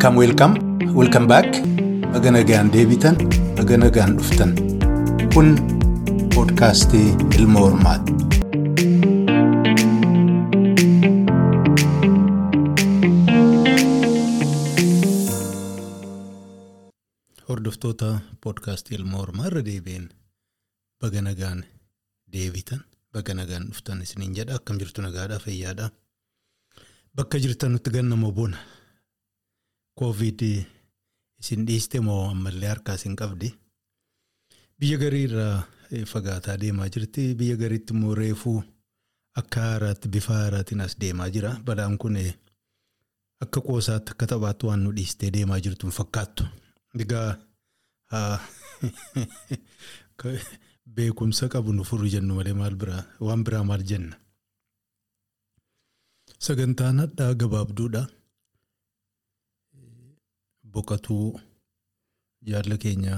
Welkaam welkaam welkaam baak baga nagaan deebitan baga nagaan dhuftan kun poodkaastii ilma hormaati. Hordoftoota poodkaastii ilma hormaa irra deebiin baga nagaan deebitan baga nagaan dhuftan isiniin jedha akkam jirtu nagaadhaa fayyaadhaa. Bakka jirtan nutti gannama bona. Koovid isin dhiiste moo ammallee harkaa isin qabdi? Biyya garii irraa fagaataa deemaa jirti. Biyya gariitti immoo reefuu akka haaraatti bifa haaraatiin as deemaa jira. Balaan kun akka qoosaatti akka taphaatti waan nu dhiistee deemaa jirtu hin fakkaattu. Egaa beekumsa qabu nu furru jennu malee maal biraa waan biraa maal jenna? Sagantaan hadhaa gabaabduudha. Boqotuu jaalla keenya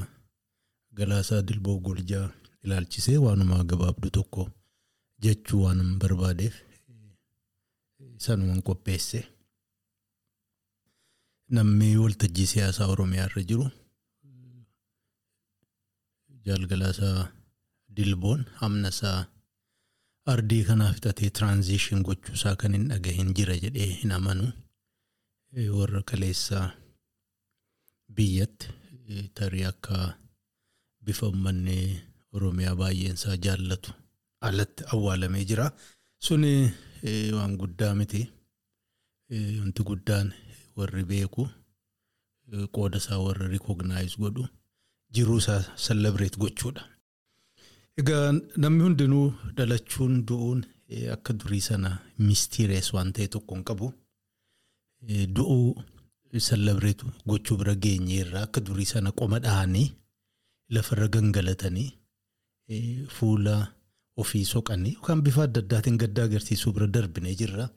galaasaa dilboo goljaa ilaalchisee waanuma gabaabdu tokko jechuu waan barbaadeef sanumaan qopheesse. Namni waltajjii siyaasaa Oromiyaa irra jiru. Jaalgalaasaa dilboon hamnasaa ardii kanaaf fixatee tiraanziishin gochuusaa kan hin dhagahin jira jedhee hin amanu. Warra kaleessaa biyyatti tarii akka bifa uummanni Oromiyaa baay'eensaa jaallatu alatti awwaalamee jira. Suni waan guddaa miti. Wanti guddaan warri beeku qooda isaa warra rikognaayiz godhu jiruu isaa sallabireet gochuudha. Egaa namni hundinuu dhalachuun du'uun akka durii sana mistiirees waan ta'e tokko hin qabu. Du'uu sallabireetu gochuu bira geenyeerraa akka durii sana qoma dhahanii lafarra gangalatanii fuula ofii soqanii yookaan bifa adda addaatiin gaddaa agarsiisuu bira darbinee jirra.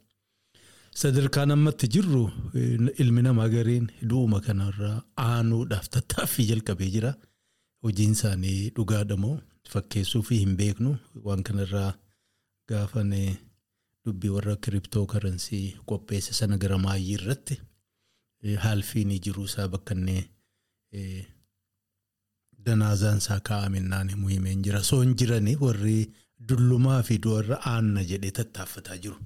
Sadarkaan ammatti jirru ilmi namaa gariin du'uma kanarraa aanuudhaaf tattaaffii jalqabee jira. Hojiin isaanii dhugaadha moo fakkeessuu fi hin beeknu waan kanarraa gaafan dubbii warra kiriptoo karansii qopheesse sana gara maayyii irratti haalfiin jiruu isaa bakka inni danaazaan isaa kaa'amennaan himuu himeen jira. Soon jiranii warri dullumaa fi du'arra aanna jedhee tattaaffataa jiru.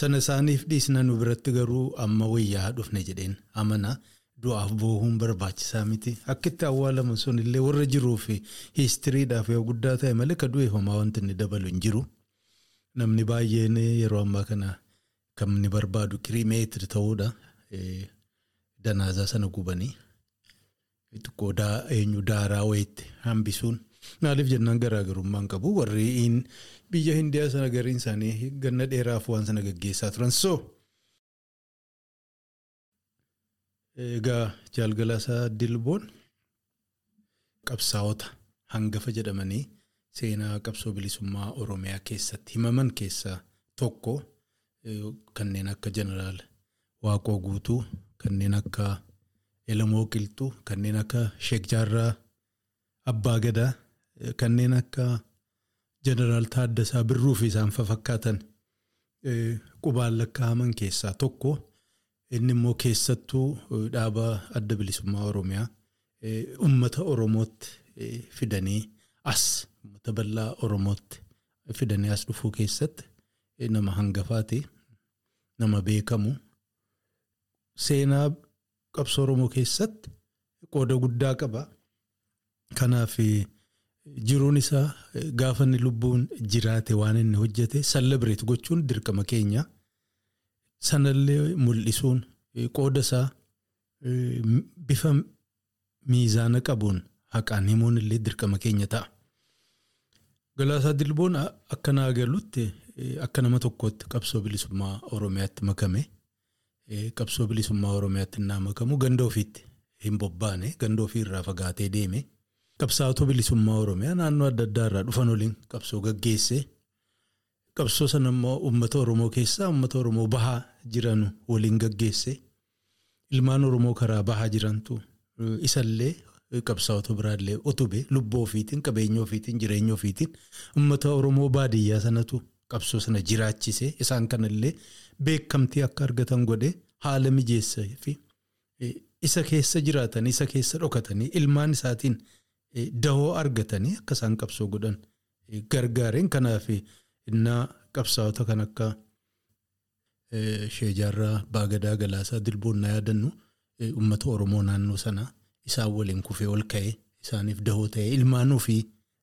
Sana isaaniif dhiisna nu biratti garuu amma wayyaa dhufne jedheen amana du'aaf boohuun barbaachisaa miti. Akka itti awwaalamu sun illee warra jiruu fi hiistiriidhaaf yoo guddaa ta'e malee ka du'e homaa wanti inni dabalu hin jiru. Namni baay'een yeroo ammaa kana kan inni barbaadu kirimeetir ta'uudha. Danaazaa sana gubanii xiqqoo eenyu daaraa wayiitti hambisuun. Maaliif jennaan garaagarummaan qabu warri biyya hindiyaa sana gariin isaanii ganna dheeraaf waan sana gaggeessaa turan so. Egaa jaalgalaasaa dilboon qabsaa'ota hangafa jedhamanii seenaa qabsoo bilisummaa Oromiyaa keessatti himaman keessaa tokko kanneen akka jeneraal Waaqoo Guutuu kanneen akka Elamoo Qilxuu kanneen akka Sheek Jaarraa Abbaa Gadaa. Kanneen akka jeneraal Taaddasaa Birruu fi isaan fakkaatan qubaan lakkaa'aman keessaa tokko inni immoo keessattuu dhaaba adda bilisummaa Oromiyaa uummata Oromootti fidanii as uummata bal'aa Oromootti fidanii as dhufuu keessatti nama hangafaati. Nama beekamu seenaa qabsoo Oromoo keessatti qooda guddaa qaba. Kanaaf. Jiruun isaa gaafa inni lubbuun jiraate waan inni hojjete sallabireet gochuun dirqama keenya. Sanallee mul'isuun qooda isaa bifa miizaana qabuun haqaan himuun illee dirqama keenya ta'a. Galaasaa Dilboon akka naa galutti akka nama tokkotti qabsoo bilisummaa Oromiyaatti makame. Qabsoo bilisummaa Oromiyaatti naa makamu ganda ofiitti hin bobbaane ganda ofiirraa fagaatee deeme. Qabsaa'ota bilisummaa Oromiyaa naannoo adda addaa irraa dhufan waliin qabsoo gaggeesse. Qabsoo sana immoo uummata Oromoo keessaa uummata Oromoo bahaa jiran waliin gaggeesse. Ilmaan Oromoo karaa bahaa jirantu isallee qabsaa'ota biraallee utube lubbuu ofiitiin qabeenya ofiitiin jireenya ofiitiin uummata Oromoo baadiyyaa sanatu qabsoo sana jiraachise isaan kanallee beekamtii akka argatan godhe haala mijeessee fi isa keessa jiraatan isa keessa dhokatanii ilmaan isaatiin dahoo argatanii akka isaan qabsoo godhan gargaareen kanaaf innaa qabsaa'ota kan akka sheejaarraa baagadaa galaasaa dilboon na yaadannu uummata oromoo naannoo sanaa isaan waliin kufee ol ka'ee isaaniif dahoo ta'ee ilmaan ofii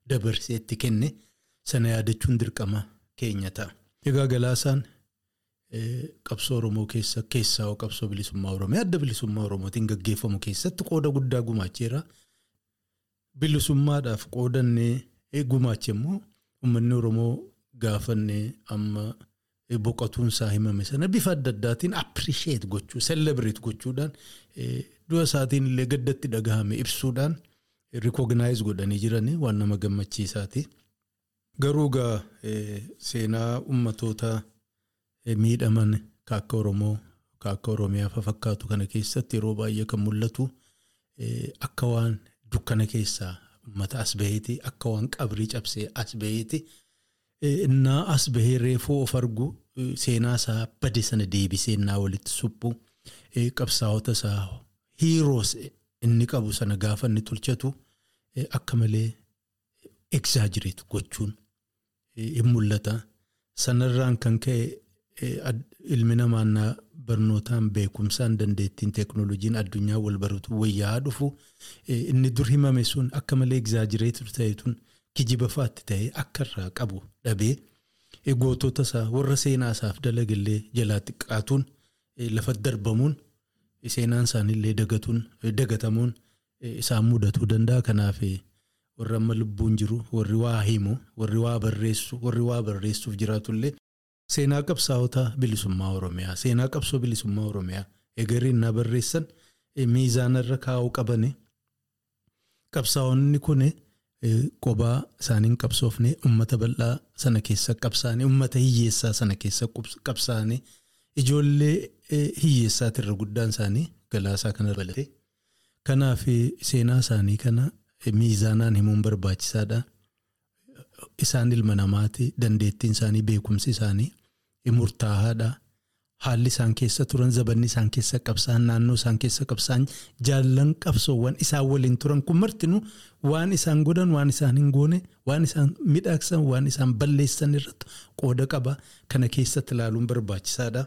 dabarsee itti kenne sana yaadachuun dirqama keenya ta'a. Egaa galaasaan qabsoo oromoo keessa keessaa qabsoo bilisummaa oromoo adda bilisummaa oromootiin gaggeeffamu keessatti qooda guddaa gumaacheera. Bilisummaadhaaf qoodannee gumaache immoo uummanni oromoo gaafannee amma boqotuun isaa himame sana bifa adda addaatiin appirisheet gochuu selebreet gochuudhaan du'a isaatiin illee gaddatti dhagahame ibsuudhaan rikognaayiz godhanii jiranii waan nama gammachiisaati. Garuu gaa seenaa uummatoota miidhaman kaakka Oromoo kaakka Oromiyaa fakkaatu kana keessatti yeroo baay'ee kan mul'atu akka waan dukkana keessaa uummata as baheeti akka waan qabrii cabsee as baheeti. Innaa as bahee reefuu of argu seenaa isaa bade sana deebisee innaa walitti suphu qabsaa'ota isaa hiiroos inni qabu sana gaafa inni tolchatu akka malee egzaajireetu gochuun hin mul'ata. Sanarraan kan ka'e ilmi namaa barnootaan beekumsaan dandeettiin teeknooloojiin addunyaa wal baratu wayyaa dhufu inni dur himame sun akka malee egzaajireetu ta'e tun. Kijiba faatti ta'ee akka irraa qabu dhabee gootota isaa warra seenaa isaaf dalagallee jalaa xiqqaatuun lafa darbamuun seenaan isaaniillee dagatamuun isaan mudatuu danda'a. Kanaaf warri amma lubbuun jiru warri waa himu warri waa barreessu warri waa barreessuuf jiraatullee seenaa qabsaa'ota bilisummaa Oromiyaa seenaa qabsoo bilisummaa Oromiyaa eegariin na barreessan miizaanarra kaa'uu qabani qabsaa'onni kun. Qobaa isaaniin qabsoofne uummata bal'aa sana keessa qabsaa'anii uummata hiyyeessaa sana keessa qabsaa'anii ijoollee hiyyeessaati irra guddaan isaanii galaasaa kana balate. Kanaaf seenaa isaanii kana miizaanaan himuun barbaachisaadha. Isaan ilma namaati dandeettiin isaanii beekumsi isaanii murtaa'aadha. Haalli isaan keessa turan zabanni isaan keessa qabsaan naannoo isaan keessa qabsaan jaallan qabsoowwan isaan waliin turan kun martinuu waan isaan godhan waan isaan hin goone waan isaan midhaagsan waan isaan balleessan irratti qooda qaba kana keessatti ilaaluun barbaachisaadha.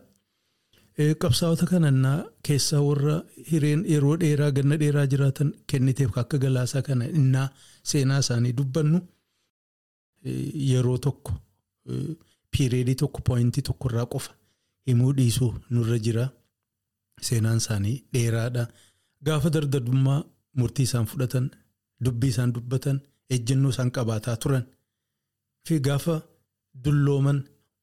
Qabsaa'ota kanannaa keessaa warra hireen yeroo dheeraa ganna dheeraa jiraatan kenniteef akka galaasaa kana innaa seenaa isaanii dubbannu yeroo tokko piireedii tokko pooyintii tokkorraa qofa. himuu dhiisuu nurra jira seenaan isaanii dheeraadha gaafa dardadummaa murtii isaan fudhatan dubbii isaan dubbatan ejjennoo isaan qabaataa turan fi gaafa dullooman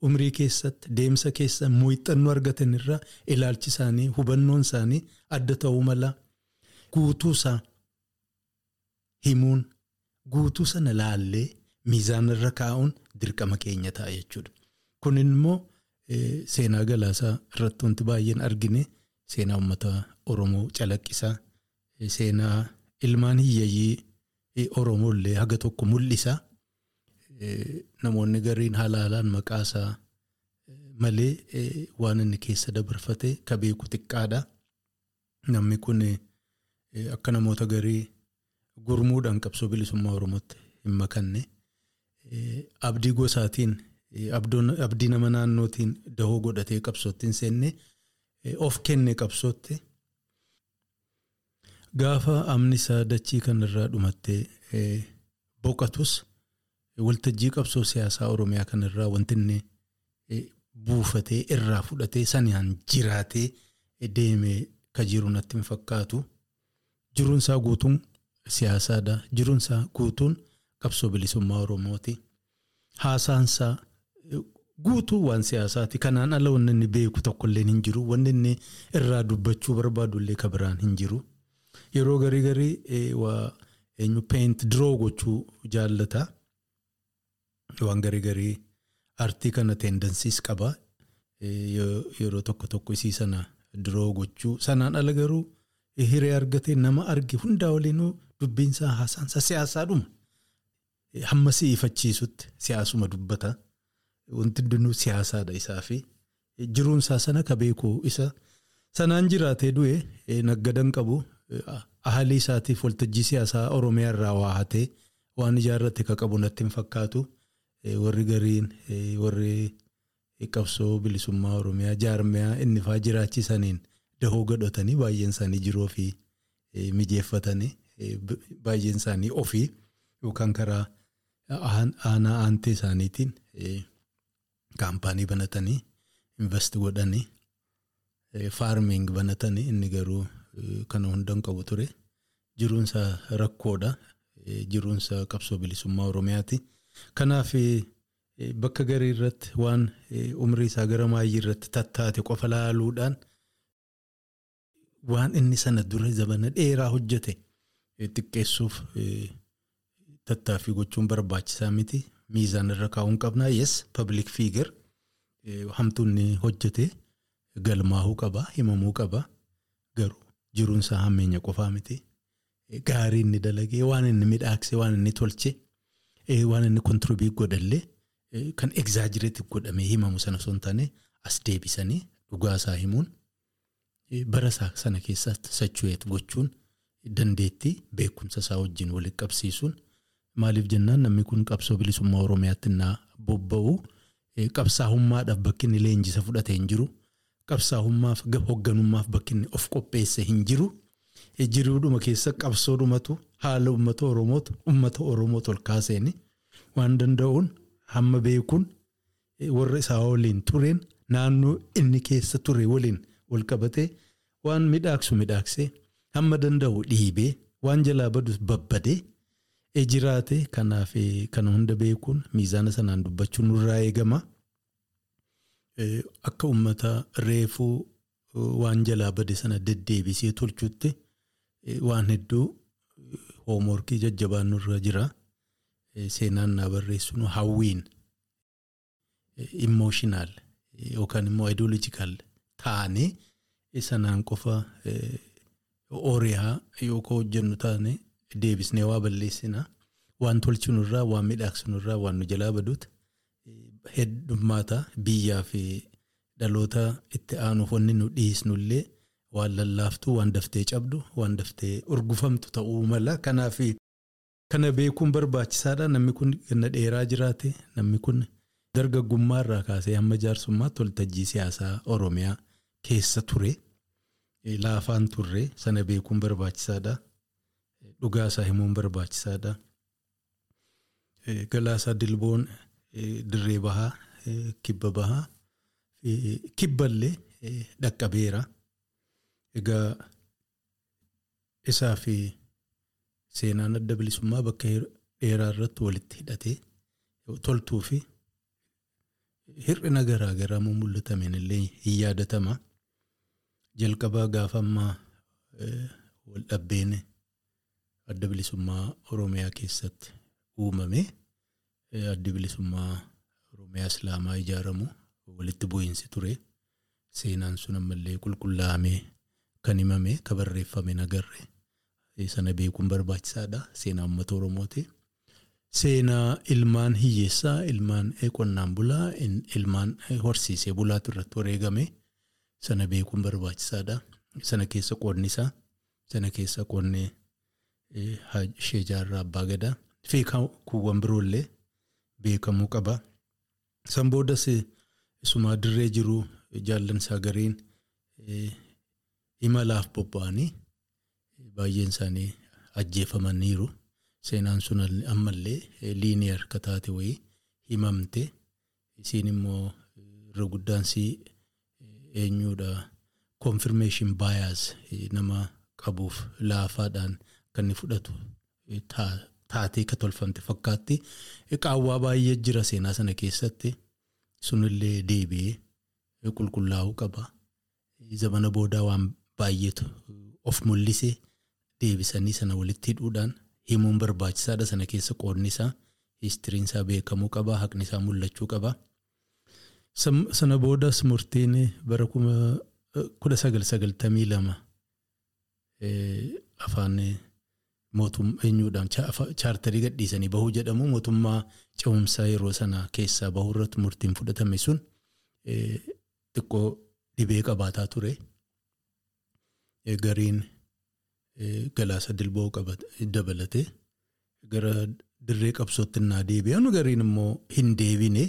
umrii keessatti deemsa keessa muuxannoo argatan irraa ilaalchi isaanii hubannoon isaanii adda ta'uu mala guutuu isaa himuun guutuu sana laallee miizaanirra kaa'uun dirqama keenya ta'a jechuudha kun immoo. Seenaa galaasaa irratti wanti baay'een argine seenaa uummata Oromoo calaqqisaa seenaa ilmaan hiyyeeyyii Oromoo illee haga tokko mul'isa. Namoonni gariin halaalaan maqaasaa malee waan inni keessa dabarfate ka beeku xiqqaadha. Namni kun akka namoota garii gurmuudhaan qabsoo bilisummaa Oromootti hin makanne abdii gosaatiin. Abdii nama naannootiin dahoo godhatee qabsootti hin seenne of kenne qabsootti gaafa amni isaa dachii kanarraa dhumattee boqatus waltajjii qabsoo siyaasaa Oromiyaa kanarraa wanti inni buufatee irraa fudhatee sanaan jiraatee deemee ka jiru natti hin fakkaatu. Jiruunsaa guutuun siyaasaadha. Jiruunsaa guutuun qabsoo bilisummaa Oromooti. Haasaansaa. Guutuu waan siyaasaati. Kanaan ala wanni inni beeku tokkollee hin jiru. Wanni inni irraa dubbachuu barbaadullee ka biraan hin jiru. Yeroo garii garii waa eenyu peent diroo gochuu jaallata. Waan garii garii artii kana teendansiis qaba. Yeroo tokko tokko isii sana diroo gochuu. Sanaan ala garuu hiree argatee nama arge hundaa waliinuu dubbiinsaa haasaansaa siyaasaadhuma. Hamma si'ifachiisutti siyaasuma dubbata. Wanti hundinuu siyaasaadha isaa fi jiruunsaa sana ka beeku isa Sanaan jiraatee du'e naggadan qabu haalli isaatiif waltajjii siyaasaa Oromiyaa irraa waa hatee waan ijaarrate ka qabu natti hin fakkaatu. Warri gariin warri qabsoo bilisummaa Oromiyaa jaarmiyaa inni fa'aa jiraachisaniin dahoo godhatanii baay'een isaanii jiruu fi mijeeffatanii baay'een isaanii ofii yookaan karaa aanaa aantee isaaniitiin kaampaanii banatanii invest godhanii faarming banatanii inni garuu kana hundan qabu ture jiruunsa rakkoodha jiruunsa qabsoo bilisummaa Oromiyaati. Kanaaf bakka garii irratti waan umrii isaa gara maayii irratti tattaate qofa laaluudhaan waan inni sana dura zabana dheeraa hojjete xiqqeessuuf tattaaffii gochuun barbaachisaa miti. Miizaan irra kaa'uun qabnaa yes public figure hamtuunni hojjete galmaahuu qaba himamuu qaba garuu jiruunsaa hammeenya qofaa miti. Gaarii inni dalagee waan inni midhaakse waan inni tolche. Waan inni kontiroobii godhallee kan egzaajireetii godhamee himamu sana osoo hin taane as deebisanii dhugaasaa himuun bara sana keessatti sachu'eet gochuun dandeettii beekumsa isaa wajjin walitti qabsiisuun maaliif jennaan namni kun qabsoo bilisummaa Oromiyaatti naa bobba'u. Qabsaa'ummaadhaaf bakki inni leenjisa fudhate hin jiru qabsaa'ummaaf hoogganummaaf bakki inni of qopheesse hin jiru. Jiruudhuma keessa qabsoodhumatu haala uummata oromootu uummata oromootu ol kaaseeni waan danda'uun hamma beekuun warra isaa waliin tureen naannoo inni keessa ture waliin wal qabatee waan midhaaksu midhaaksee hamma danda'u dhiibee waan jalaa badus babbadee jiraate kanaaf kana hunda beekuun miizaana sanaan dubbachuun nurraa eegama. Akka uummata reefuu waan jalaa bade sana deddeebisee tolchuutti. Waan hedduu hoomorkii jajjabaan nurra jira. Seenaan naa barreessuun hawwiin immoshinaal yookaan immoo ideoloojikaal taane sanaan qofa ooriyaa yookaan hojjennu taane deebisnee waa balleessina. Waan tolchinurraa waan midhaaksinurraa waan nu jalaa baduuti heddummaata biyyaa fi dhaloota itti aanuuf wanni nu dhiisnullee. Waan lallaaftuu waan daftee cabdu waan daftee urgufamtu ta'uu mala. Kanaaf kana beekuun barbaachisaadha. Namni kun ganna dheeraa jiraate namni kun dargaggummaa irraa kaasee hamma jaarsummaatti waltajjii siyaasaa oromiyaa keessa ture laafaan turre sana beekuun barbaachisaadha. Dhugaasaa himuun barbaachisaadha. Galaasaa dilboon dirree bahaa kibba bahaa kibballee dhaqqabeera. Egaa isaa fi seenaan adda bilisummaa bakka dheeraa irratti walitti hidhatee toltuu fi hir'ina garaa garaa mul'atameen illee hin yaadatama. Jalqabaa gaafa ammaa wal dhabbeen adda bilisummaa Oromiyaa keessatti uumame addi bilisummaa Oromiyaa Islaamaa ijaaramu walitti bu'iinsi ture. Seenaan sun ammallee qulqullaa'amee kan himame kan barreeffame nagarre sana beekuun barbaachisaadha. Seenaa uummata Oromooti. Seenaa ilmaan hiyyeessaa, ilmaan qonnaan bulaa, ilmaan horsiisee bulaatu irratti wareegame sana beekuun barbaachisaadha. Sana keessa qoodni isaa, sana keessa qoodni ishee jaarraa abbaa gadaa fi kuuwwan biroollee beekamuu qaba. San boodas isumaa dirree jiru jaallan isaa gariin imalaaf bobba'anii baay'een isaanii ajjeefamaniiru. Seenaan sun ammallee liiniyeer akka taate wayii himamte isiin immoo irra guddaan sii eenyuudha confirmation bias nama qabuuf laafaadhaan kan inni fudhatu taatee ka tolfamte fakkaatti qaawwaa baay'ee jira seenaa sana keessatti sunillee deebi'ee qulqullaa'uu qaba. Zamana boodaa waan baay'eetu of mul'ise deebisanii sana walitti hidhuudhaan himuun barbaachisaadha sana keessa qoodni isaa histiriin isaa beekamuu qaba haqni isaa mul'achuu qaba. Sana boodas murtiin bara kuma kudha sagal sagaltamii lama afaan mootummaa eenyuudhaan chaartarii gadhiisanii bahuu jedhamu mootummaa ce'umsaa yeroo sana keessaa bahuu irratti murtiin fudhatame sun xiqqoo dhibee qabaataa ture. Gariin galaasa dilboo dabalate gara dirree qabsootti naa deebi'an gariin immoo hin deebine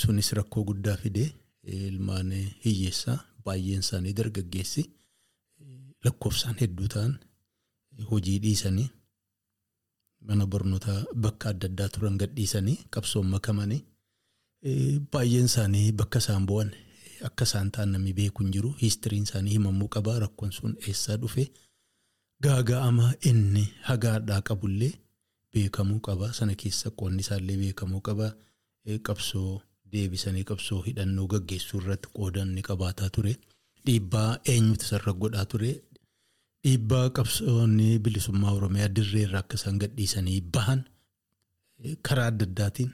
sunis rakkoo guddaa fide ilmaan hiyyeessaa baay'een isaanii dargaggeessi lakkoofsaan hedduu ta'an hojii dhiisanii mana barnootaa bakka adda addaa turan gadhiisanii qabsoon makamanii baay'een isaanii bakka isaan bu'an akka isaan ta'an namni beeku hin jiru hiistiriin isaanii himamuu qaba rakkoon sun eessaa dhufe? Gaaga'ama inni hagaadhaa qabullee beekamuu qaba sana keessa qoonni isaallee beekamuu qaba qabsoo deebisanii qabsoo hidhannoo gaggeessuu irratti qoodanni qabaataa ture. Dhiibbaa eenyutu sarara godhaa ture? Dhiibbaa qabsoonni bilisummaa oromiyaa dirree irraa akka isaan gadhiisanii bahan karaa adda addaatiin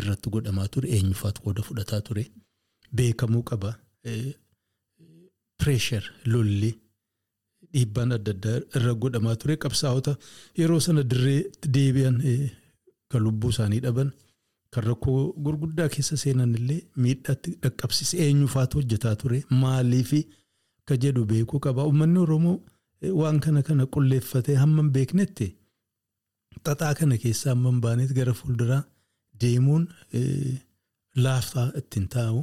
irratti godhamaa ture. Eenyufaatu qooda fudhataa ture beekamuu qaba pireeshar lolli dhiibbaan adda addaa irra godhamaa ture. Qabsaa'ota yeroo sana dirree deebi'an kan lubbuu isaanii dhaban kan rakkoo gurguddaa keessa seenan illee miidhaatti dhaqqabsiise eenyufaatu hojjetaa ture. Maaliifi akka jedhu beekuu qaba. Uummanni oromoo waan kana kana qulleeffatee hamman beeknetti? Xaxaa kana keessaa hamman baaneet gara fuulduraa deemuun laafaa ittiin taa'u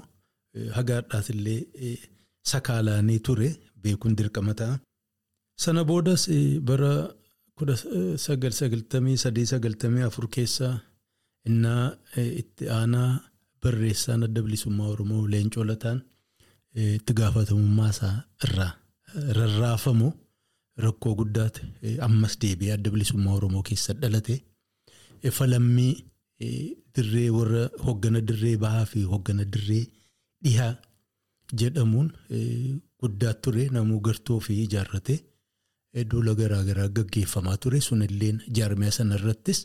hagaadhaas illee sakaalaanii ture beekuun dirqama ta'a. Sana boodas bara kudha sagal sagaltamii sadii sagaltamii afur keessaa innaa itti aanaa barreessaan adda bilisummaa Oromoo Leencoo Lataan itti gaafatamummaa isaa irraa rarraafamu rakkoo guddaati ammas deebi'ee adda bilisummaa Oromoo keessa dhalate falammii dirree warra hoggana dirree bahaa fi hoggana dirree dhihaa jedhamuun guddaa ture namuu gartuu fi ijaarrate duula garaagaraa gaggeeffamaa ture. Sunilleen jaarmiyaa sana irrattis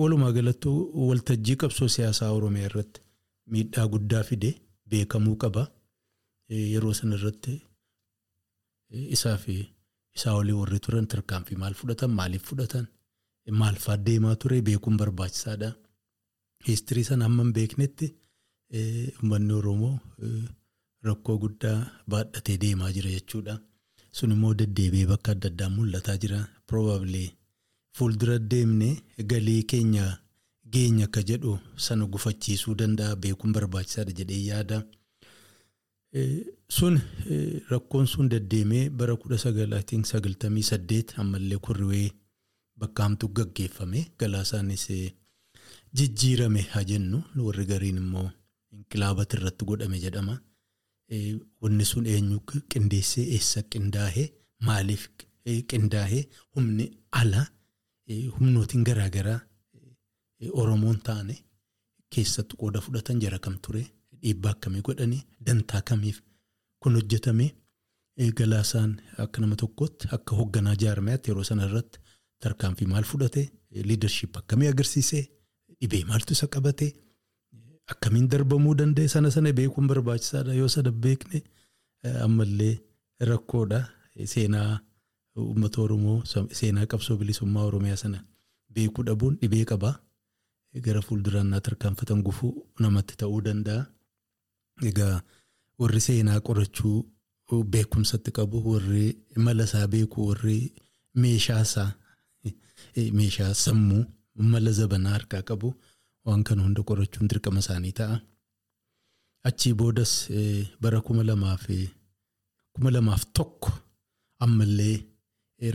walumaa galatti waltajjii qabsoo siyaasaa oromiyaa irratti miidhaa guddaa fide beekamuu qaba yeroo sana irratti isaa fi isaa olii warri turan tarkaanfii maal fudhatan maaliif fudhatan maal fa'aa deemaa ture beekuun barbaachisaadha. Hiistirii sana hamman beeknetti uummanni Oromoo rakkoo guddaa baadhatee deemaa jira jechuudha. Sun immoo deddeebi'ee bakka adda addaa mul'ataa jira. Probably fuuldura deemnee galii keenya geenya akka jedhu sana gufachiisuu danda'a beekuun barbaachisaadha jedhee yaada. Sun rakkoon sun deddeemee bara kudha sagalaatiin sagaltamii saddeet ammallee kurriwee bakka hamtuu gaggeeffame galaasaanis jijjiirame haa jennu warri gariin immoo inqilaabati irratti godhame jedhama. Wanni sun eenyu qindeessee eessa qindaa'ee maaliif qindaa'ee humni ala humnootiin garaagaraa Oromoon taane keessatti qooda fudhatan jara kam ture? Dhiibbaa akkamii godhanii? Dantaa kamiif? Kun hojjetame galaasaan akka nama tokkotti akka hoogganaa jaarmayaatti yeroo sana irratti tarkaanfii maal fudhate? Liidarshiip akkamii agarsiise? Dhibee maaltu isa qabate. Akkamiin darbamuu danda'e sana sana beekuun barbaachisaadha yoo sana beekne ammallee rakkoodha seenaa uummata Oromoo seenaa qabsoo bilisummaa Oromiyaa sana beekuu dhabuun dhibee qabaa gara fuulduraan naa tarkaanfatan gufuu namatti ta'uu danda'a. Egaa warri seenaa qorachuu beekumsatti qabu warri mala isaa beeku warri meeshaa isaa meeshaa sammuu mala zabanaa harkaa qabu. Waan kana hunda qorachuun dirqama isaanii ta'a. Achii boodas bara kuma lamaaf kuma lamaaf tokko ammallee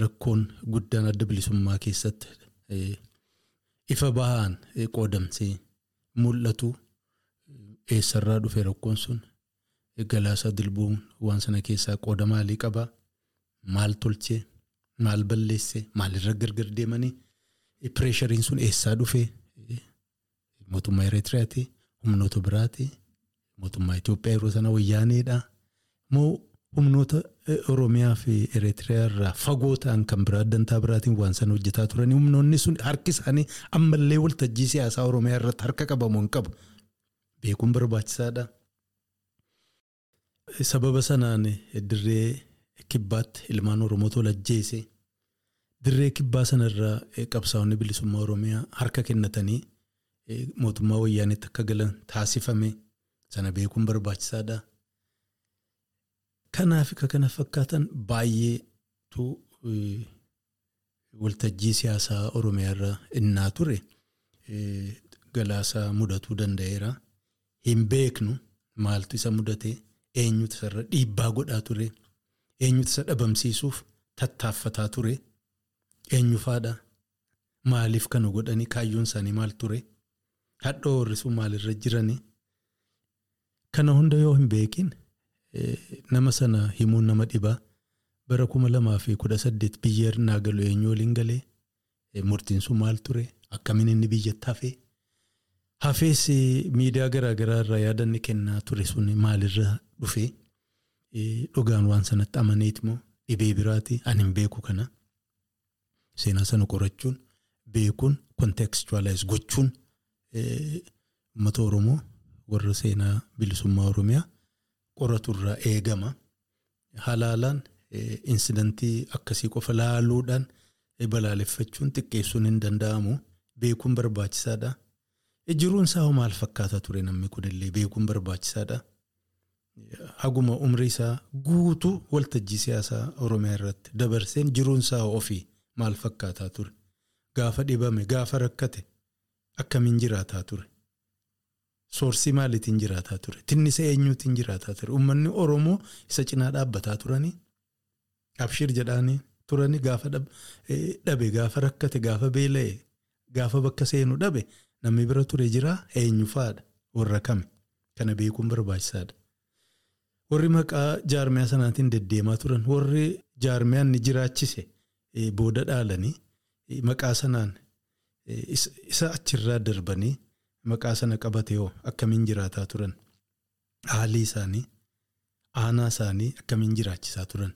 rakkoon guddaan adda bilisummaa keessatti ifa bahaan qoodamsee mul'atu eessarraa dhufe rakkoon sun galaasaa dilbuun waan sana keessaa qooda maalii qabaa maal tolchee? Maal balleesse? Maalirra gargar deemanii? Pireeshariin sun eessaa dhufee mootummaa Eritiriyaati, humnoota biraati, mootummaa Itoophiyaa yeroo sana wayyaaneedha. Moo humnoota Oromiyaa fi Eritiriyaa irraa fagoo ta'an kan biraa dantaa biraatiin waan sana hojjetaa turanii humnoonni sun harki isaanii ammallee waltajjii siyaasaa Oromiyaa irratti harka qabamu hin qabu. Beekuun barbaachisaadha. Sababa sanaan dirree kibbaatti ilmaan Oromootu lajjeese. Dirree kibbaa sanarraa qabsaa'onni bilisummaa Oromiyaa harka kennatanii mootummaa wayyaanitti akka galan taasifame sana beekuun barbaachisaadha. Kanaaf ka kana fakkaatan baay'eetu waltajjii siyaasaa Oromiyaarra innaa ture galaasaa mudatuu danda'eera. Hin beeknu maaltu isa mudate eenyutu isarra dhiibbaa godhaa ture eenyutu isa dhabamsiisuuf tattaaffataa ture eenyufaadha maaliif kana godhanii kaayyoon isaanii maal ture hadhoo horrisuu maalirra jiranii kana hunda yoo hin beekin nama sana himuun nama dhibaa bara kuma lamaa fi kudha saddeet biyya irnaa galu eenyu waliin galee? Murtiin sun maal ture? Akkamiin inni biyyatti hafee. Hafees miidiyaa garaagaraa irraa yaadanni kennaa ture sun maalirra dhufee dhugaan waan sanatti amaneeti moo? Dhibee biraati ani hin beeku kana. Seenaa sana qorachuun beekuun kontekstuwaalaayiz gochuun uummata Oromoo warra seenaa bilisummaa Oromiyaa qoraturraa eegama. Halaalaan insidantii akkasii qofa laaluudhaan balaaleffachuun xiqqeessuun hin danda'amu beekuun barbaachisaadha. Jiruun isaa maal fakkaata ture namni kunillee beekuun barbaachisaadha. Haguma umrii isaa guutuu waltajjii siyaasaa Oromiyaa irratti dabarseen jiruun isaa ofii maal fakkaataa ture. Gaafa dhibame gaafa rakkate akkamiin jiraataa ture. Soorsii maaliitiin jiraataa ture. Tinnisa eenyuutiin jiraataa ture. Uummanni Oromoo isa cinaa dhaabbataa turanii abshir jedhaanii turanii gaafa dhabe gaafa rakkate gaafa beela'e gaafa bakka seenu dhabe. Namni bira ture jira eenyufaadha warra kame kana beekuun barbaachisaadha. Warri maqaa jaarmiyaa sanaatiin deddeemaa turan warri jaarmiyaan ni jiraachise booda dhaalanii maqaa sanaan isa achirraa darbanii maqaa sana qabate hoo akkamiin jiraataa turan haalli isaanii aanaa isaanii akkamiin jiraachisaa turan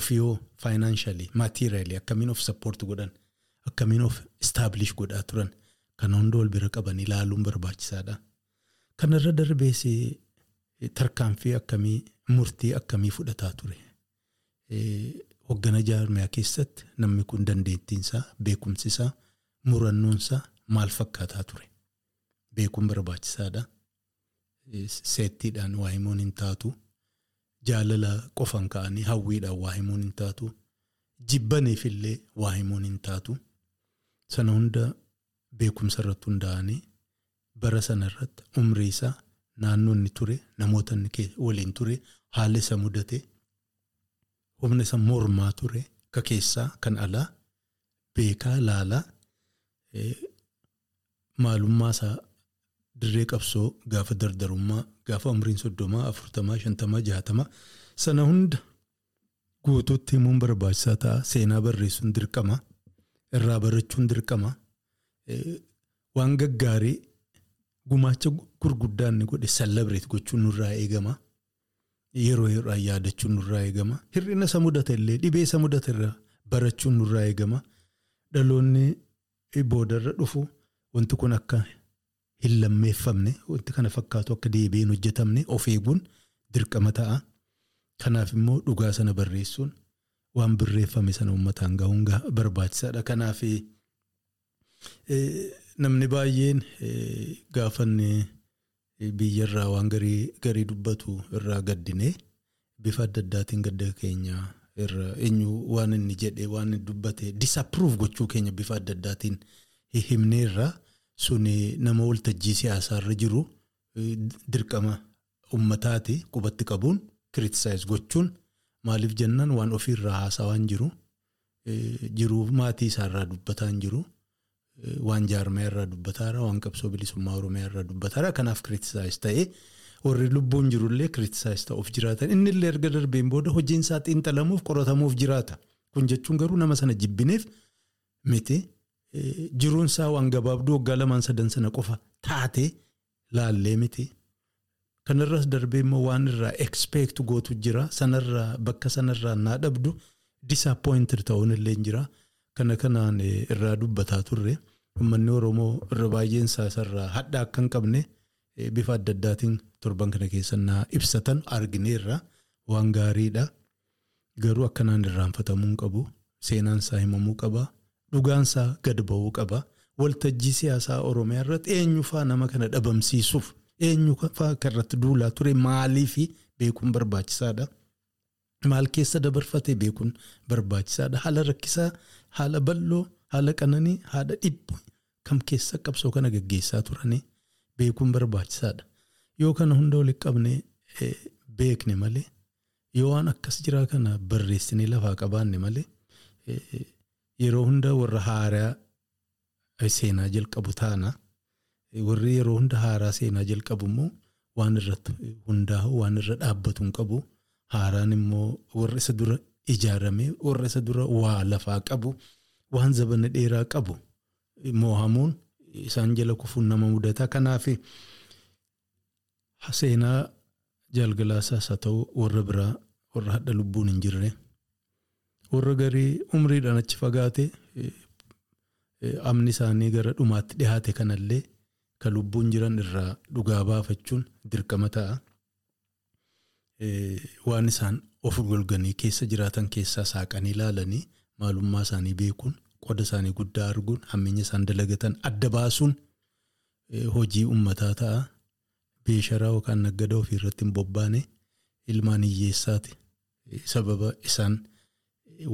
ofii hoo faayinaanshalii maatiiriyaalii akkamiin of sappoorti godhan akkamiin of istaablish godhaa turan. Kana hunda wal bira qaban ilaaluun barbaachisaadha. Kanarra darbees tarkaanfii akkamii murtii akkamii fudhataa ture. Hoggana jaarmiyaa keessatti namni kun dandeettiinsaa beekumsisaa murannoonsaa maal fakkaataa ture. Beekuun barbaachisaadha. Seettiidhaan waa himuun hin taatu. Jaalala qofan ka'anii hawwiidhaan waa himuun hin taatu. Jibbaniifillee waa himuun hin taatu. Sana hunda. Beekumsa irratti hundaa'anii bara sana irratti umrii isaa naannoo inni ture namoota waliin ture haalli isa mudate humna isa mormaa ture ka keessaa kan alaa beekaa laalaa maalummaa isaa dirree qabsoo gaafa dardarummaa gaafa umriin soddomaa afurtamaa shantamaa jaatamaa sana hunda guutuutti himuun barbaachisaa ta'a seenaa barreessuun dirqama irraa barachuun dirqama. Waan gaggaarii gumaacha gurguddaa inni godhe sallabireet gochuun nurraa eegama. Yeroo yeroodhaan yaadachuun nurraa eegama. Hir'ina isa mudate illee dhibee isa mudate irraa barachuun nurraa eegama. Dhaloonni boodarra dhufu wanti kun akka hin lammeeffamne wanti kana fakkaatu akka deebi'ee hin hojjetamne of eeguun dirqama ta'a. Kanaaf immoo dhugaa sana barreessuun waan barreeffame sana uummataan gahuun barbaachisaadha. Kanaaf. Namni baay'een gaafanne biyyarraa waan garii dubbatu irraa gaddine bifa adda addaatiin gadda keenya irra eenyu waan inni jedhe waan inni dubbate disapprove gochuu keenya bifa adda addaatiin himneerra suni nama waltajjii siyaasaarra jiru dirqama uummataati qubatti qabuun kiritisaayiz gochuun maaliif jennaan waan ofiirraa haasaa waan jiru jiruuf maatii isaarraa dubbataa hin jiru. Waan jaarmiyaa irraa dubbataara waan qabsoo bilisummaa oromiyaa irraa dubbataara kanaaf kiritisaayiz ta'ee warri lubbuun jirullee kiritisaayiz ta'uuf jiraatan inni illee erga darbeen booda hojiin isaa xiinxalamuuf qoratamuuf jiraata kun jechuun garuu nama sana jibbineef miti jiruun isaa waan gabaabduu waggaa lamaan sadan sana qofa taate laallee miti kanarras darbee immoo waan irraa ekspeektu gootu jira sanarraa bakka sanarraa naa dhabdu disappointed ta'uun illee jira. Kana kanaan irraa dubbataa turre uummanni Oromoo irra baay'een isaa isarraa hadhaa akka hin qabne bifa adda addaatiin torban kana keessa naa ibsatan argineerra waan gaariidha. Garuu akkanaan irraanfatamuu hin qabu. Seenaan isaa himamuu qaba. Dhugaan isaa gad ba'uu qaba. Waltajjii siyaasaa Oromiyaa irratti eenyufaa nama kana dhabamsiisuuf eenyufaa kan irratti duulaa ture maaliif beekuun barbaachisaadha. maal keessa dabarfate beekuun barbaachisaadha. Haala rakkisaa, haala bal'oo, haala qananii, haala dhibbu kam keessa qabsoo kana gaggeessaa turanii beekuun barbaachisaadha. Yoo kana hunda walitti qabnee beekne malee yoo waan akkas jiraa kana barreessinee lafaa qabaanne malee yeroo hunda warra haaraa seenaa jalqabu taana. Warri yeroo hunda haaraa seenaa jalqabu immoo waan irratti hundaa'u waan irra dhaabbatu hin qabu. Haaraan immoo warra isa dura ijaarame warra isa dura waa lafaa qabu waan zabana dheeraa qabu moohamuun isaan jala kufuun nama mudata. Kanaaf seenaa jalgalaasaas haa ta'u warra biraa warra hadha lubbuun hin jirre warra garii umriidhaan achi fagaate amni isaanii gara dhumaatti dhiyaate kanallee kan lubbuun jiran irraa dhugaa baafachuun dirqama ta'a. Waan isaan of golganii keessa jiraatan keessaa saaqanii ilaalanii maalummaa isaanii beekuun qoda isaanii guddaa arguun hammeenya isaan dalagatan adda baasuun hojii uummataa ta'a. Beesharaa yookaan naggadaa ofii irratti hin bobbaane ilmaan hiyyeessaati. Sababa isaan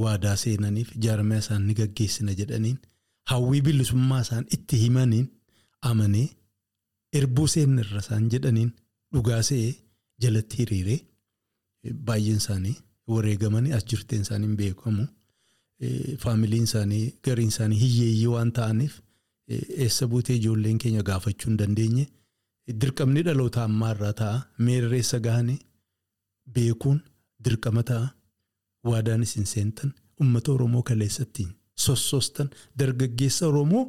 waadaa seenaniif jaarmaya isaan ni gaggeessina jedhaniin hawwii bilisummaa isaan itti himaniin amanee erbuu seenirra isaan jedhaniin dhugaa se'ee jalatti hiriiree baay'een isaanii wareegamanii as jirteen isaanii beekamu. Faamiliin isaanii gariin isaanii hiyyeeyyii waan ta'aniif eessa buutee ijoolleen keenya gaafachuu hin dandeenye. Dirqamni dhaloota ammaa irraa ta'a. Meerreessa gahanii beekuun dirqama ta'a. Waadaan isin seentan uummata Oromoo kaleessatti sossoostan dargaggeessa Oromoo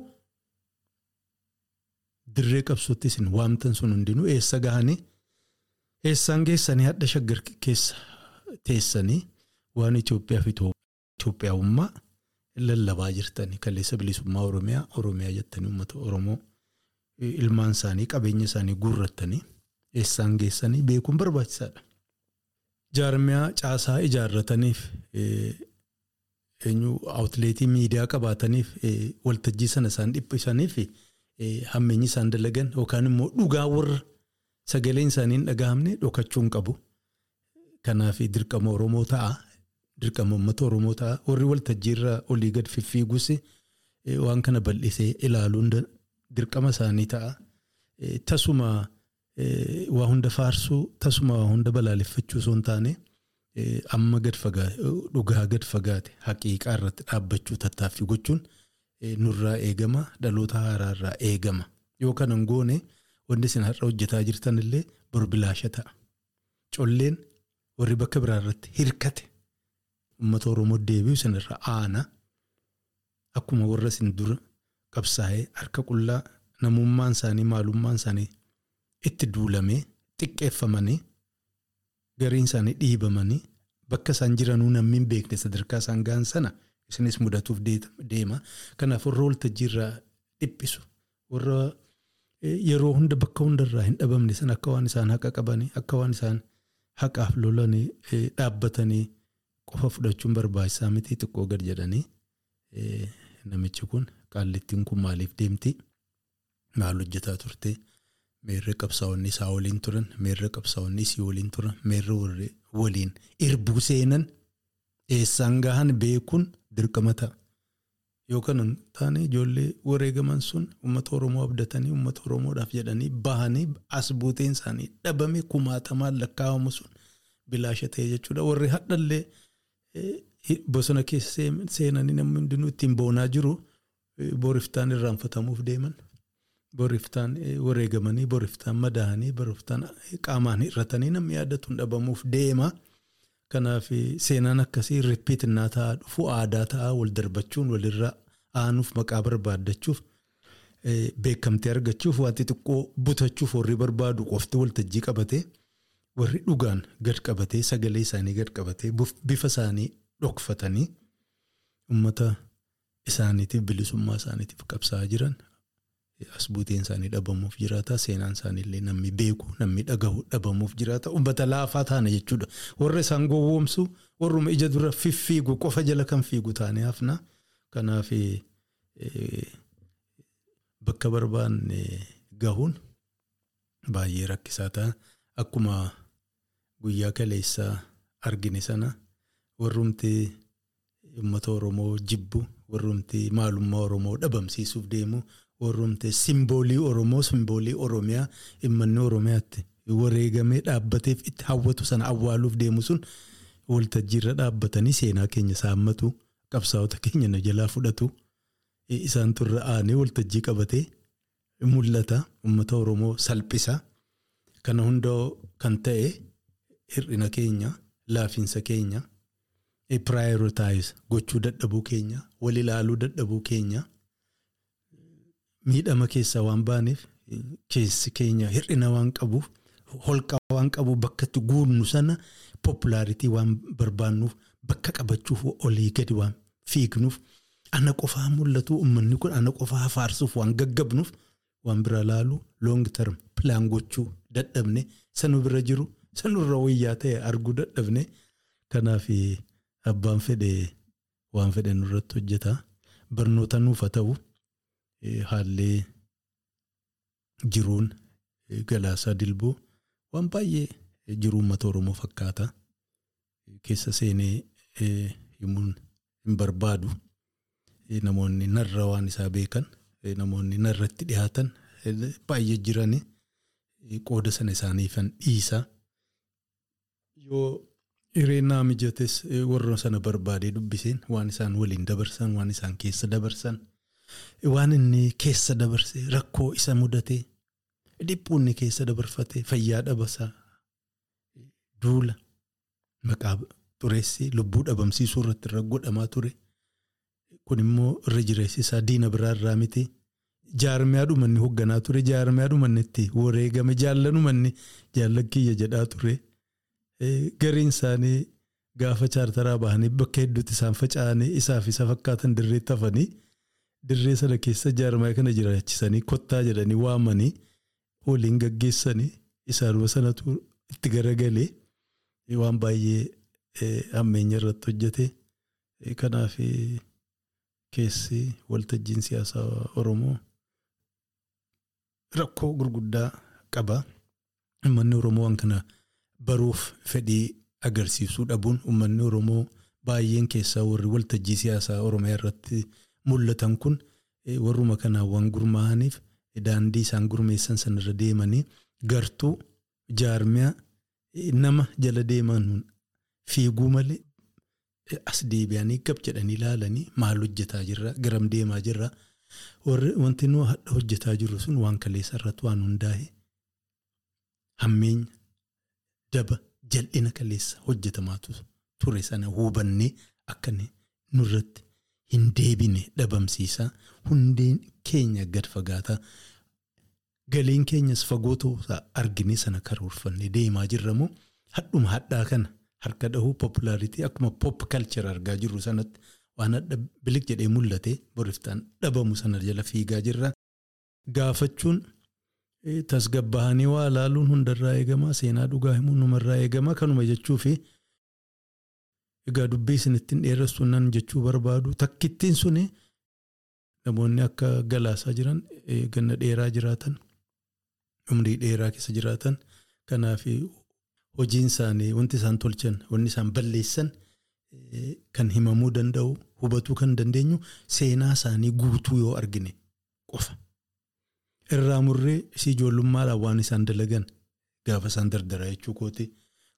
dirree qabsootti isin waamtan sun hundinuu eessa gahanii eessaan geessanii hadha shaggar keessa teessanii waan Itoophiyaa fi Itoophiyaawummaa lallabaa jirtanii kaleessa bilisummaa Oromiyaa Oromiyaa jettanii uummata Oromoo. ilmaan isaanii qabeenya isaanii guurrattanii eessaan geessanii beekuun barbaachisaadha. Jaarmiyaa caasaa ijaarrataniif eenyu awutileetii miidiyaa qabaataniif waltajjii sana isaan dhiphisaniif hammeenyi isaan dalagan yookaan immoo dhugaa warra sagaleen isaanii hin dhagahamne dhokachuun qabu. Kanaaf dirqama Oromoo ta'a. Dirqama uummata Oromoo ta'a. Warri waltajjiirra olii gad fiffiigus waan kana bal'isee ilaaluun dirqama isaanii ta'a. Tasuma waa hunda faarsuu tasuma waa hunda balaaleffachuu osoo hin taane amma gad fagaate dhugaa gad fagaate haqiiqaa irratti dhaabbachuu tattaaffii gochuun nurraa eegama dhaloota haaraa irraa eegama. Yoo kanan goone wanti isin har'a hojjetaa jirtan illee borbilaasha ta'a. Colleen warri bakka biraa irratti hirkate uummata Oromoo deebi'u isinirra aana akkuma warra isin dura qabsaa'ee harka qullaa namummaan isaanii maalummaan isaanii itti duulamee xiqqeeffamanii gariin isaanii dhiibamanii bakka isaan jiranuu namni hin beekne sadarkaa isaan ga'an sana isinis mudatuuf deema. Kanaaf warra waltajjiirraa dhiphisu warra yeroo hunda bakka hundarraa hin dhabamne sana akka waan isaan haqa qabanii akka waan isaan haqaaf lolanii dhaabbatanii qofa fudhachuun barbaachisaa miti xiqqoo gad jedhanii namichi kun qaallittiin kun maaliif deemti? Maal hojjetaa turte? Meerri qabsaa'onni isaa waliin turan, meerri qabsaa'onni isii waliin turan, meerri waliin irbuu seenan eessaan gahan beekuun dirqama ta'a. Yoo kana taane ijoollee wareegaman sun uummata Oromoo abdatanii uummata Oromoodhaaf jedhanii bahanii as buuteen isaanii dhabame kumaatamaan lakkaa'amu sun bilaasha ta'e jechuudha. Warri hadhallee bosona keessa seenanii namni hundinuu ittiin boonaa jiru boriftaan irraanfatamuuf deeman. Boriftaan wareegamanii boriftaan madaa'anii boriftaan qaamaan hir'atanii namni yaadatu dhabamuuf deema. Kanaaf seenaan akkasii rippiitinaa ta'aa dhufu aadaa ta'aa wal darbachuun walirraa aanuuf maqaa barbaaddachuuf beekamtee argachuuf wanti xiqqoo butachuuf warri barbaadu qofti waltajjii qabatee warri dhugaan gad qabatee sagalee isaanii gad qabatee bifa isaanii dhokfatanii uummata isaaniitiif bilisummaa isaaniitiif qabsaa'aa jiran as buuteen isaanii dhabamuuf jiraata seenaan isaaniillee namni beeku namni dhagahu dhabamuuf jiraata uummata laafaa taana jechuudha. Warra isaan gowwoomsu warruma ija dura fiffiigu qofa jala kan fiigu taane hafna kanaaf bakka barbaanne gahuun baay'ee rakkisaa ta'a. Akkuma guyyaa kaleessaa argine sana warrumti uummata Oromoo jibbu warrumti maalummaa Oromoo dhabamsiisuuf deemu warrumti simboolii Oromoo simboolii Oromiyaa dhimmanni Oromiyaatti wareegamee dhaabbateef itti hawwatu sana awwaaluuf deemu sun waltajjiirra dhaabbatanii seenaa keenya saammatu qabsaa'ota keenya na jalaa fudhatu isaan turre aanee waltajjii qabatee mul'ata uummata Oromoo salphisa. Kana hunda kan ta'e hir'ina keenya laafiinsa keenya piraayirotaayiz gochuu dadhabuu keenya wal ilaaluu dadhabuu keenya. Miidhama keessaa waan baaneef keessi keenya hir'ina waan qabuuf holqa waan qabuuf bakka itti guunnu sana populaaritii waan barbaannuuf bakka qabachuuf olii gadi waan fiignuuf ana qofaa mul'atu uummanni kun ana qofaa faarsuuf waan gaggabnuuf waan bira laalu loong term pilaan gochuu dadhabne sanu bira jiru sanurra wayyaa ta'e arguu dadhabne kanaaf abbaan fedhe waan fedhe nurratti hojjeta barnoota nuuf haa ta'u haallee jiruun galaasaa dilboo waan baay'ee jiruu uummata oromoo fakkaata. Keessa seenee himuun hin barbaadu. Namoonni narra waan isaa beekan namoonni narratti dhiyaatan baay'ee jirani qooda sana isaaniifan dhiisa yoo hireenaa mijates warra sana barbaadee dubbiseen waan isaan waliin dabarsan waan isaan keessa dabarsan waan inni keessa dabarse rakkoo isa mudate dhiphuunni keessa dabarfate fayyaa dhabasaa duula maqaa xureessi lubbuu dhabamsiisuu irratti irra godhamaa ture kun immoo irra jireessi isaa diina biraa irraa miti jaarmiyaa dhumanni hoogganaa ture jaarmiyaa dhumanni itti wareegame jaallanumanni jaallakiyya jedhaa ture. Gariin isaanii gaafa chaartaraa bahanii bakka hedduutti isaan faca'anii isaaf isa fakkaatan dirreetti hafanii dirree sana keessa jaarmiyaa kana jiraachisanii kottaa jedhanii waamanii waliin gaggeessanii isaanuma sanatu itti garagalee waan baay'ee ammeenya irratti hojjete. Kanaaf keessi waltajjiin siyaasaa Oromoo rakkoo gurguddaa qaba. Uummanni Oromoo waan kana. Baruuf fedhii agarsiisuu dhabuun uummanni Oromoo baay'een keessaa warri waltajjii siyaasaa Oromiyaa irratti mul'atan kun warruma kanaan waan gurmaa'aniif daandii isaan gurmeessan sanarra deemanii gartuu jaarmiyaa nama jala deeman fiiguu malee as deebi'anii gab jedhanii ilaalanii maal hojjetaa jirra garam deemaa jirra wanti nu hadha hojjetaa jirru sun waan kaleessa irratti waan hundaa'e hammeenya. Daba jal'ina kaleessa hojjetamaatu ture sana hubannee akka nurratti hin deebine dhabamsiisaa hundeen keenya gad fagaataa galiin keenyas fagoo ta'uusaa argine sana karoorfannee deemaa jirramoo hadhuma hadhaa kana harka dhahuu populaaritii akkuma pop kalchar argaa jirru sanatti waan hadha bilik jedhee mul'ate boriftaan dhabamu sana jala fiigaa jirra gaafachuun. Tasgabbahanii waa ilaaluun hundarraa eegamaa seenaa dhugaa himuun numarraa eegamaa kanuma jechuu fi egaa dubbii isinittiin dheeressuun nan jechuu barbaadu takkittiin suni namoonni akka galaasaa jiran ganna dheeraa jiraatan umrii dheeraa keessa jiraatan kanaaf hojiin isaanii wanti isaan tolchan wanti isaan balleessan kan himamuu danda'u hubatuu kan dandeenyu seenaa isaanii guutuu yoo argine qofa. Irraa murree si ijoollummaadhaan waan isaan dalagan gaafa isaan dardaraa jechuu kooti.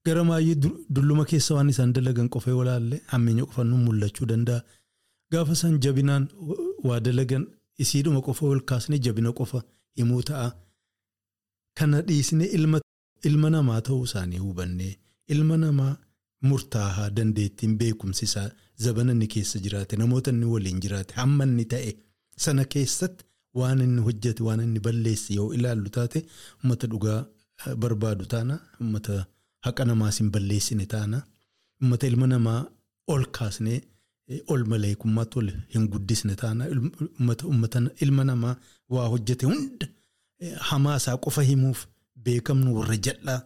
Gara maayyii dulluma keessa waan isaan dalagan qofa yoo laalle hammeenya qofa nu mul'achuu danda'a. Gaafa isaan jabinaan waa dalagan isiidhuma qofa ol kaasnee jabina qofa himuu ta'a. Kana dhiisnee ilma namaa ta'uu isaanii hubannee ilma namaa murtaa'aa dandeettiin beekumsi isaa zabana inni keessa jiraate namoota inni waliin jiraate hamma inni ta'e sana keessatti. Waan inni hojjete waan inni balleesse yoo ilaallu taate uummata dhugaa barbaadu taana uummata haqa namaas hin balleessine taana uummata ilma namaa ol kaasnee ol maleekummaatti ol hin guddisne taana uummata ilma namaa waa hojjete hunda hamaa isaa qofa himuuf beekamnu warra jal'aa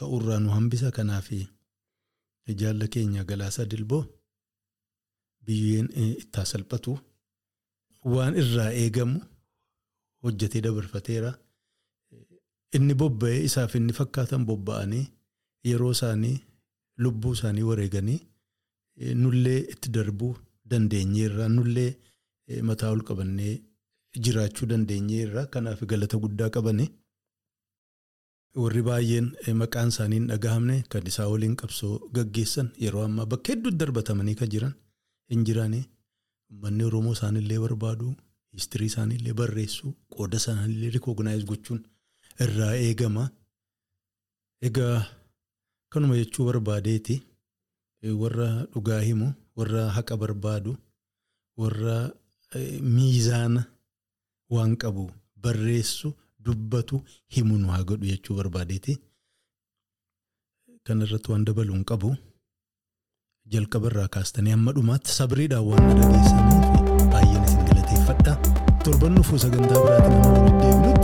ta'urraa nu hambisa kanaaf jaalla keenya galaasaa dilboo biyyeen ittaa salphatu waan irraa eegamu. Hojjetee dabarfateera. Inni bobba'ee isaaf inni fakkaatan bobba'anii yeroo isaanii lubbuu isaanii wareeganii nullee itti darbuu dandeenyeerra nullee mataa ol qabannee jiraachuu dandeenyeerra kanaaf galata guddaa qabani. Warri baay'een maqaan isaanii hin dhagahamne kan isaa waliin qabsoo gaggeessan yeroo ammaa bakka hedduutti darbatamanii kan jiran hin jiranii. Uummanni Oromoo isaanillee barbaadu, histirii isaaniillee barreessuu, qooda isaaniillee rikooginaayis gochuun irraa eegama. Egaa kanuma jechuu barbaadeeti warra dhugaa himu, warra haqa barbaadu, warra miizaana waan qabu barreessu, dubbatu, himu nu haa godhu jechuu barbaadeeti. Kana irratti waan dabaluun qabu. jalqaba irraa kaastanii hamma dhumaatti sabriidhaan waan dhageessaniif baay'een galateeffadha torban dhufuu sagantaa biraatiin nama waliin deebinutti